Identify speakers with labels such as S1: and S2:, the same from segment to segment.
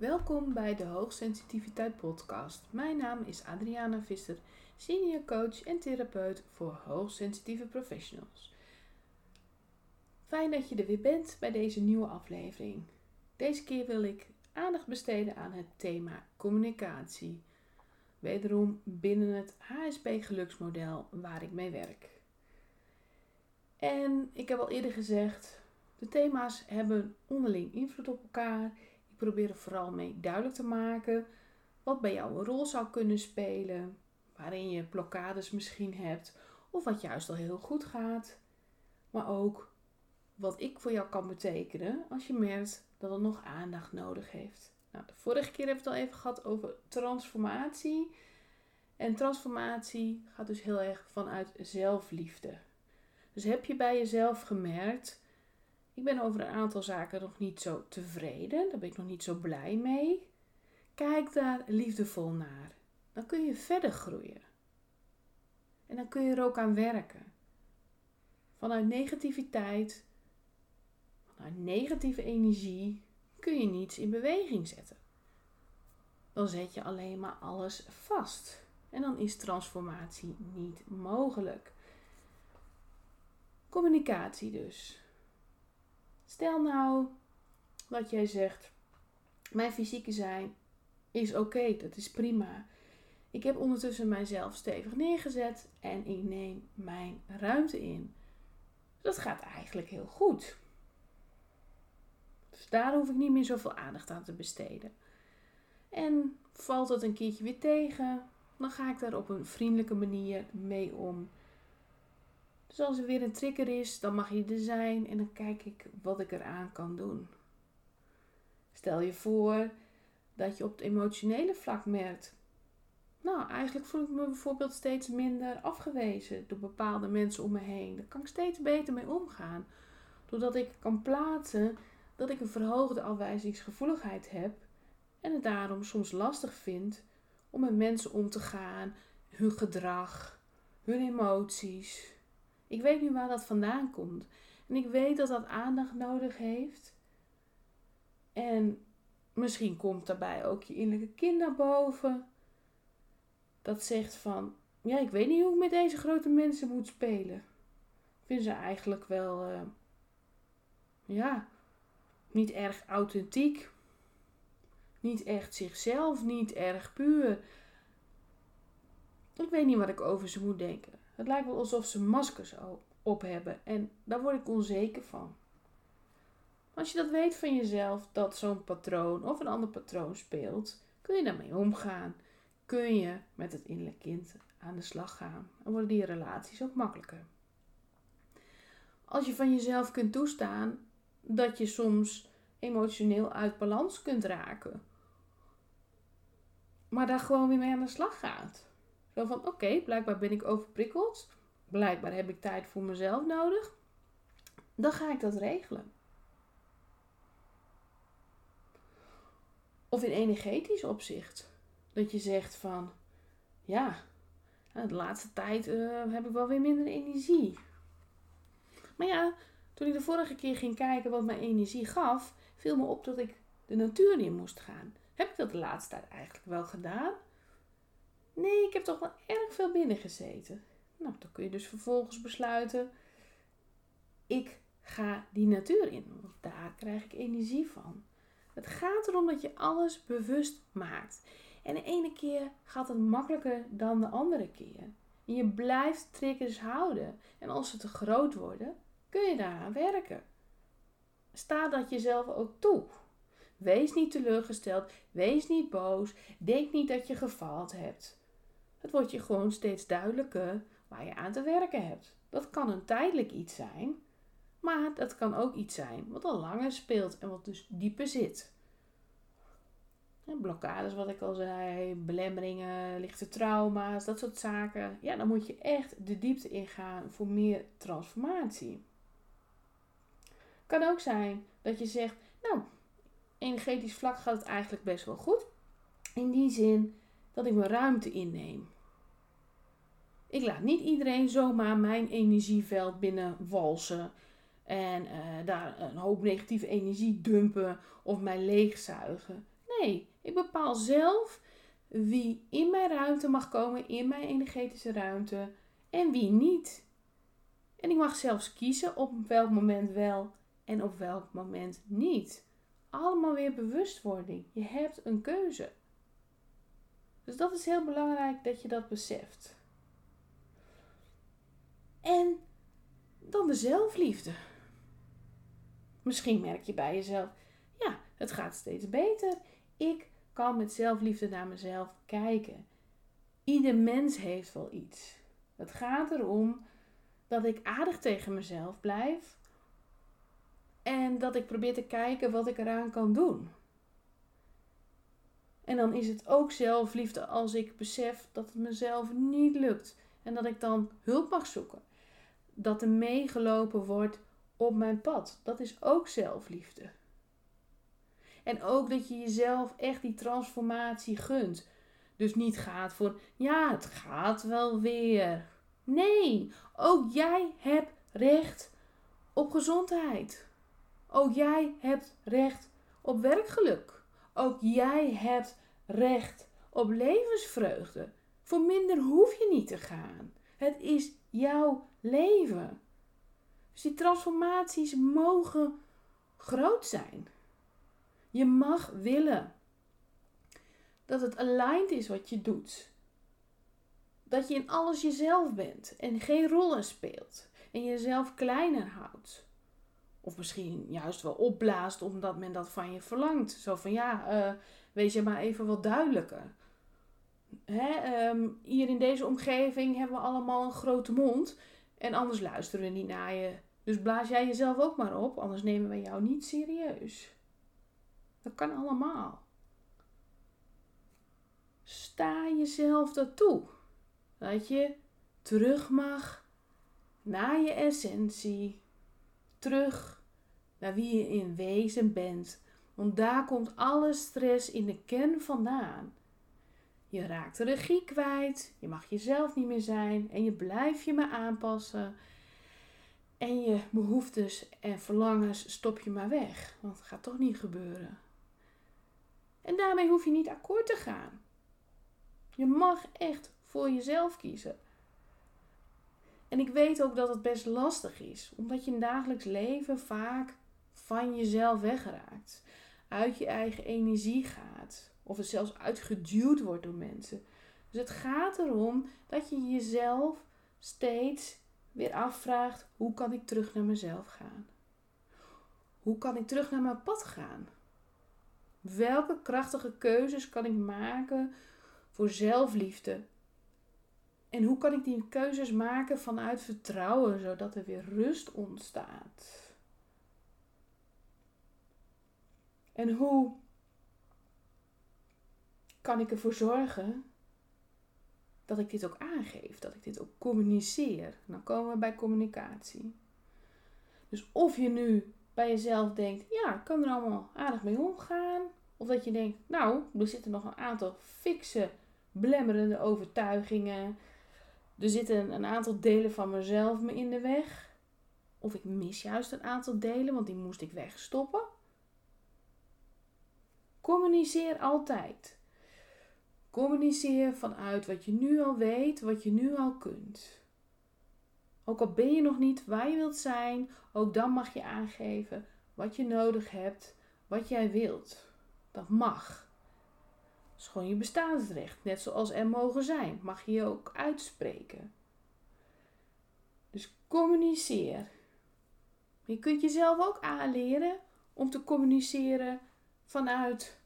S1: Welkom bij de Hoogsensitiviteit Podcast. Mijn naam is Adriana Visser, senior coach en therapeut voor hoogsensitieve professionals. Fijn dat je er weer bent bij deze nieuwe aflevering. Deze keer wil ik aandacht besteden aan het thema communicatie. Wederom binnen het HSP geluksmodel waar ik mee werk. En ik heb al eerder gezegd, de thema's hebben onderling invloed op elkaar probeer er vooral mee duidelijk te maken wat bij jou een rol zou kunnen spelen, waarin je blokkades misschien hebt of wat juist al heel goed gaat. Maar ook wat ik voor jou kan betekenen als je merkt dat het nog aandacht nodig heeft. Nou, de vorige keer hebben we het al even gehad over transformatie. En transformatie gaat dus heel erg vanuit zelfliefde. Dus heb je bij jezelf gemerkt ik ben over een aantal zaken nog niet zo tevreden. Daar ben ik nog niet zo blij mee. Kijk daar liefdevol naar. Dan kun je verder groeien. En dan kun je er ook aan werken. Vanuit negativiteit, vanuit negatieve energie, kun je niets in beweging zetten. Dan zet je alleen maar alles vast. En dan is transformatie niet mogelijk. Communicatie dus. Stel nou dat jij zegt: Mijn fysieke zijn is oké, dat is prima. Ik heb ondertussen mijzelf stevig neergezet en ik neem mijn ruimte in. Dat gaat eigenlijk heel goed. Dus daar hoef ik niet meer zoveel aandacht aan te besteden. En valt het een keertje weer tegen, dan ga ik daar op een vriendelijke manier mee om. Dus als er weer een trigger is, dan mag je er zijn en dan kijk ik wat ik eraan kan doen. Stel je voor dat je op het emotionele vlak merkt. Nou, eigenlijk voel ik me bijvoorbeeld steeds minder afgewezen door bepaalde mensen om me heen. Daar kan ik steeds beter mee omgaan. Doordat ik kan plaatsen dat ik een verhoogde afwijzingsgevoeligheid heb en het daarom soms lastig vind om met mensen om te gaan, hun gedrag, hun emoties. Ik weet nu waar dat vandaan komt. En ik weet dat dat aandacht nodig heeft. En misschien komt daarbij ook je innerlijke kind naar boven. Dat zegt van, ja, ik weet niet hoe ik met deze grote mensen moet spelen. Vind ze eigenlijk wel, uh, ja, niet erg authentiek. Niet echt zichzelf, niet erg puur. Ik weet niet wat ik over ze moet denken. Het lijkt wel alsof ze maskers op hebben en daar word ik onzeker van. Als je dat weet van jezelf, dat zo'n patroon of een ander patroon speelt, kun je daarmee omgaan. Kun je met het innerlijk kind aan de slag gaan en worden die relaties ook makkelijker. Als je van jezelf kunt toestaan dat je soms emotioneel uit balans kunt raken, maar daar gewoon weer mee aan de slag gaat. Zo van, oké, blijkbaar ben ik overprikkeld. Blijkbaar heb ik tijd voor mezelf nodig. Dan ga ik dat regelen. Of in energetisch opzicht. Dat je zegt van, ja, de laatste tijd uh, heb ik wel weer minder energie. Maar ja, toen ik de vorige keer ging kijken wat mijn energie gaf, viel me op dat ik de natuur in moest gaan. Heb ik dat de laatste tijd eigenlijk wel gedaan? Nee, ik heb toch wel erg veel binnen gezeten. Nou, dan kun je dus vervolgens besluiten: ik ga die natuur in, want daar krijg ik energie van. Het gaat erom dat je alles bewust maakt. En de ene keer gaat het makkelijker dan de andere keer. En je blijft triggers houden. En als ze te groot worden, kun je daaraan werken. Sta dat jezelf ook toe. Wees niet teleurgesteld, wees niet boos, denk niet dat je gefaald hebt. Het wordt je gewoon steeds duidelijker waar je aan te werken hebt. Dat kan een tijdelijk iets zijn, maar dat kan ook iets zijn wat al langer speelt en wat dus dieper zit. blokkades, wat ik al zei, belemmeringen, lichte trauma's, dat soort zaken. Ja, dan moet je echt de diepte ingaan voor meer transformatie. Kan ook zijn dat je zegt, nou, energetisch vlak gaat het eigenlijk best wel goed. In die zin dat ik mijn ruimte inneem. Ik laat niet iedereen zomaar mijn energieveld binnen walsen en uh, daar een hoop negatieve energie dumpen of mij leegzuigen. Nee, ik bepaal zelf wie in mijn ruimte mag komen, in mijn energetische ruimte en wie niet. En ik mag zelfs kiezen op welk moment wel en op welk moment niet. Allemaal weer bewustwording. Je hebt een keuze. Dus dat is heel belangrijk dat je dat beseft. En dan de zelfliefde. Misschien merk je bij jezelf, ja, het gaat steeds beter. Ik kan met zelfliefde naar mezelf kijken. Ieder mens heeft wel iets. Het gaat erom dat ik aardig tegen mezelf blijf en dat ik probeer te kijken wat ik eraan kan doen. En dan is het ook zelfliefde als ik besef dat het mezelf niet lukt en dat ik dan hulp mag zoeken. Dat er meegelopen wordt op mijn pad. Dat is ook zelfliefde. En ook dat je jezelf echt die transformatie gunt. Dus niet gaat voor, ja, het gaat wel weer. Nee, ook jij hebt recht op gezondheid. Ook jij hebt recht op werkgeluk. Ook jij hebt recht op levensvreugde. Voor minder hoef je niet te gaan. Het is jouw leven. Dus die transformaties mogen groot zijn. Je mag willen dat het aligned is wat je doet. Dat je in alles jezelf bent en geen rollen speelt en jezelf kleiner houdt. Of misschien juist wel opblaast omdat men dat van je verlangt. Zo van ja, uh, wees je maar even wat duidelijker. Hè, ehm, hier in deze omgeving hebben we allemaal een grote mond. En anders luisteren we niet naar je. Dus blaas jij jezelf ook maar op, anders nemen we jou niet serieus. Dat kan allemaal. Sta jezelf dat toe. Dat je terug mag naar je essentie. Terug naar wie je in wezen bent. Want daar komt alle stress in de kern vandaan. Je raakt de regie kwijt, je mag jezelf niet meer zijn en je blijft je maar aanpassen. En je behoeftes en verlangens stop je maar weg, want het gaat toch niet gebeuren. En daarmee hoef je niet akkoord te gaan. Je mag echt voor jezelf kiezen. En ik weet ook dat het best lastig is, omdat je in dagelijks leven vaak van jezelf weggeraakt, uit je eigen energie gaat, of er zelfs uitgeduwd wordt door mensen. Dus het gaat erom dat je jezelf steeds weer afvraagt: hoe kan ik terug naar mezelf gaan? Hoe kan ik terug naar mijn pad gaan? Welke krachtige keuzes kan ik maken voor zelfliefde? En hoe kan ik die keuzes maken vanuit vertrouwen, zodat er weer rust ontstaat? En hoe kan ik ervoor zorgen dat ik dit ook aangeef, dat ik dit ook communiceer? Dan komen we bij communicatie. Dus of je nu bij jezelf denkt, ja, ik kan er allemaal aardig mee omgaan. Of dat je denkt, nou, er zitten nog een aantal fikse, blemmerende overtuigingen. Er zitten een aantal delen van mezelf me in de weg. Of ik mis juist een aantal delen, want die moest ik wegstoppen. Communiceer altijd. Communiceer vanuit wat je nu al weet, wat je nu al kunt. Ook al ben je nog niet waar je wilt zijn, ook dan mag je aangeven wat je nodig hebt, wat jij wilt. Dat mag. Is je bestaansrecht. Net zoals er mogen zijn, mag je je ook uitspreken. Dus communiceer. Je kunt jezelf ook aanleren om te communiceren vanuit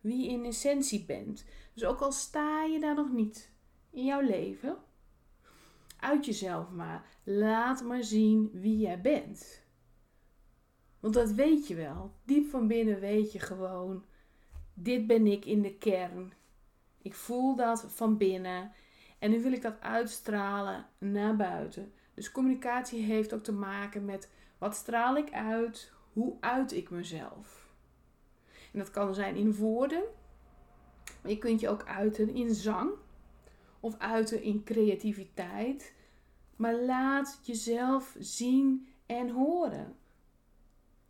S1: wie je in essentie bent. Dus ook al sta je daar nog niet in jouw leven, uit jezelf maar. Laat maar zien wie jij bent. Want dat weet je wel. Diep van binnen weet je gewoon. Dit ben ik in de kern. Ik voel dat van binnen. En nu wil ik dat uitstralen naar buiten. Dus communicatie heeft ook te maken met wat straal ik uit? Hoe uit ik mezelf? En dat kan zijn in woorden. Maar je kunt je ook uiten in zang. Of uiten in creativiteit. Maar laat jezelf zien en horen.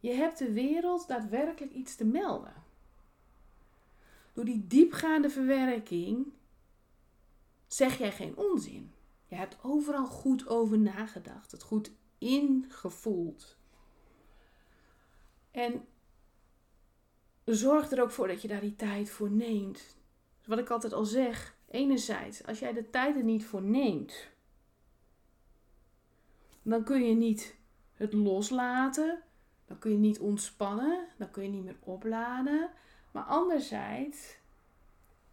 S1: Je hebt de wereld daadwerkelijk iets te melden. Door die diepgaande verwerking zeg jij geen onzin. Je hebt overal goed over nagedacht, het goed ingevoeld. En zorg er ook voor dat je daar die tijd voor neemt. wat ik altijd al zeg, enerzijds, als jij de tijd er niet voor neemt, dan kun je niet het loslaten, dan kun je niet ontspannen, dan kun je niet meer opladen. Maar anderzijds,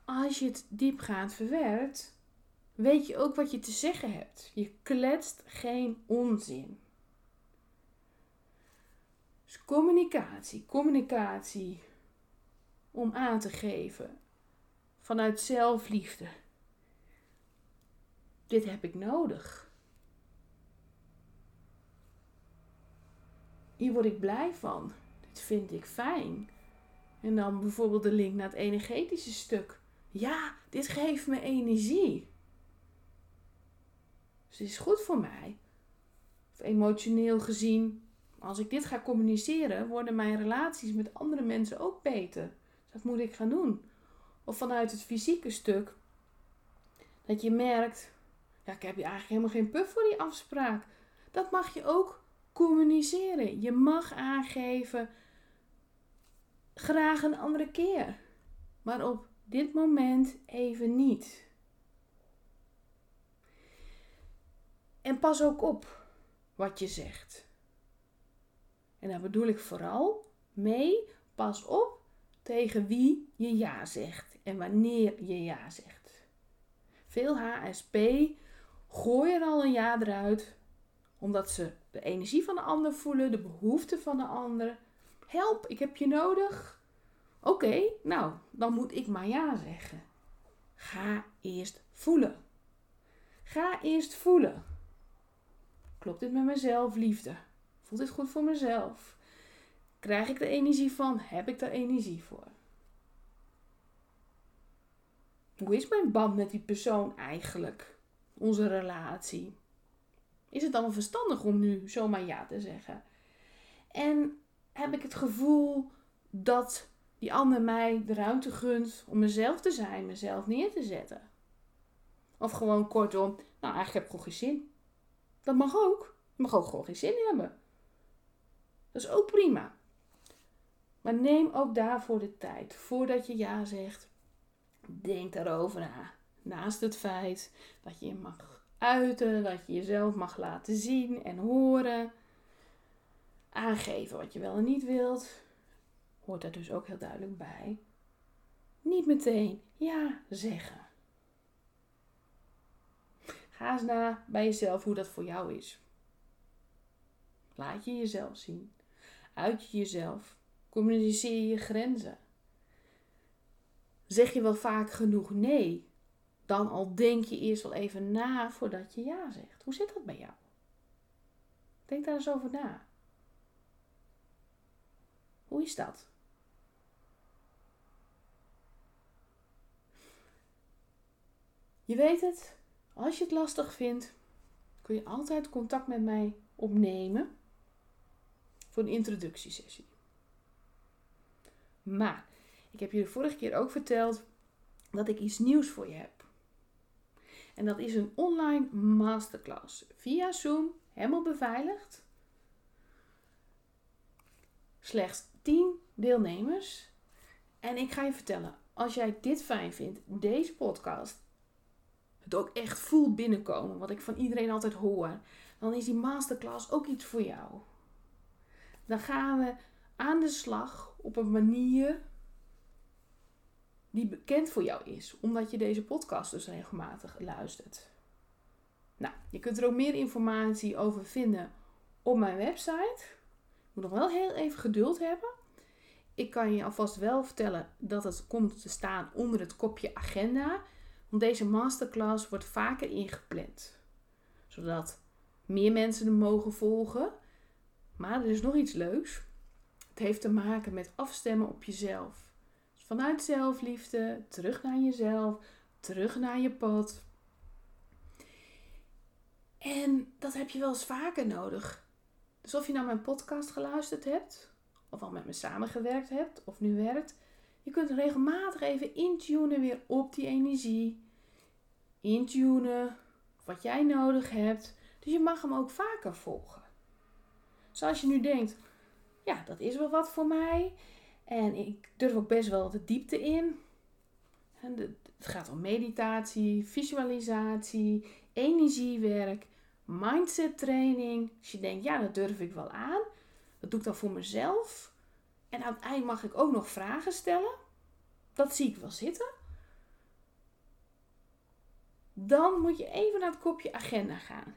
S1: als je het diepgaand verwerkt, weet je ook wat je te zeggen hebt. Je kletst geen onzin. Dus communicatie, communicatie om aan te geven vanuit zelfliefde. Dit heb ik nodig. Hier word ik blij van. Dit vind ik fijn. En dan bijvoorbeeld de link naar het energetische stuk. Ja, dit geeft me energie. Dus het is goed voor mij. Of emotioneel gezien, als ik dit ga communiceren, worden mijn relaties met andere mensen ook beter. Dus dat moet ik gaan doen. Of vanuit het fysieke stuk, dat je merkt, ja, ik heb hier eigenlijk helemaal geen puff voor die afspraak. Dat mag je ook communiceren. Je mag aangeven, graag een andere keer. Maar op dit moment even niet. En pas ook op wat je zegt. En daar bedoel ik vooral mee, pas op tegen wie je ja zegt en wanneer je ja zegt. Veel HSP gooien al een ja eruit omdat ze de energie van de ander voelen, de behoeften van de ander. Help, ik heb je nodig. Oké, nou, dan moet ik maar ja zeggen. Ga eerst voelen. Ga eerst voelen. Klopt dit met mijn liefde? Voelt dit goed voor mezelf? Krijg ik er energie van? Heb ik er energie voor? Hoe is mijn band met die persoon eigenlijk? Onze relatie? Is het dan verstandig om nu zomaar ja te zeggen? En heb ik het gevoel dat die ander mij de ruimte gunt om mezelf te zijn, mezelf neer te zetten? Of gewoon kortom, nou eigenlijk heb ik gewoon geen zin. Dat mag ook. Je mag ook gewoon geen zin hebben. Dat is ook prima. Maar neem ook daarvoor de tijd. Voordat je ja zegt, denk daarover na. Naast het feit dat je je mag uiten, dat je jezelf mag laten zien en horen. Aangeven wat je wel en niet wilt. Hoort daar dus ook heel duidelijk bij. Niet meteen ja zeggen. Ga eens na bij jezelf hoe dat voor jou is. Laat je jezelf zien. Uit je jezelf. Communiceer je grenzen. Zeg je wel vaak genoeg nee, dan al denk je eerst wel even na voordat je ja zegt. Hoe zit dat bij jou? Denk daar eens over na. Hoe is dat? Je weet het, als je het lastig vindt, kun je altijd contact met mij opnemen voor een introductiesessie. Maar ik heb de vorige keer ook verteld dat ik iets nieuws voor je heb. En dat is een online masterclass via Zoom, helemaal beveiligd. Slechts 10 deelnemers. En ik ga je vertellen, als jij dit fijn vindt, deze podcast, het ook echt voelt binnenkomen, wat ik van iedereen altijd hoor, dan is die masterclass ook iets voor jou. Dan gaan we aan de slag op een manier die bekend voor jou is, omdat je deze podcast dus regelmatig luistert. Nou, je kunt er ook meer informatie over vinden op mijn website. Moet nog wel heel even geduld hebben. Ik kan je alvast wel vertellen dat het komt te staan onder het kopje agenda. Want deze masterclass wordt vaker ingepland. Zodat meer mensen hem mogen volgen. Maar er is nog iets leuks. Het heeft te maken met afstemmen op jezelf. Dus vanuit zelfliefde, terug naar jezelf, terug naar je pad. En dat heb je wel eens vaker nodig. Dus of je naar mijn podcast geluisterd hebt, of al met me samengewerkt hebt, of nu werkt, Je kunt regelmatig even intunen weer op die energie. Intunen wat jij nodig hebt. Dus je mag hem ook vaker volgen. Zoals je nu denkt, ja, dat is wel wat voor mij. En ik durf ook best wel de diepte in. het gaat om meditatie, visualisatie, energiewerk, mindset training. Als je denkt, ja, dat durf ik wel aan. Dat doe ik dan voor mezelf. En aan het eind mag ik ook nog vragen stellen. Dat zie ik wel zitten. Dan moet je even naar het kopje agenda gaan.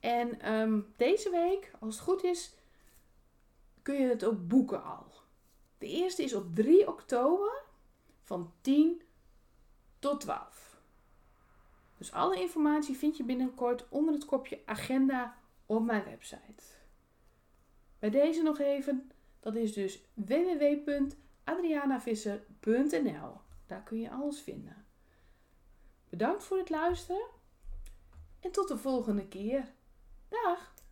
S1: En ehm, deze week, als het goed is, kun je het ook boeken al. De eerste is op 3 oktober van 10 tot 12. Dus alle informatie vind je binnenkort onder het kopje agenda op mijn website. Bij deze nog even, dat is dus www.adrianavisser.nl. Daar kun je alles vinden. Bedankt voor het luisteren en tot de volgende keer. Dag!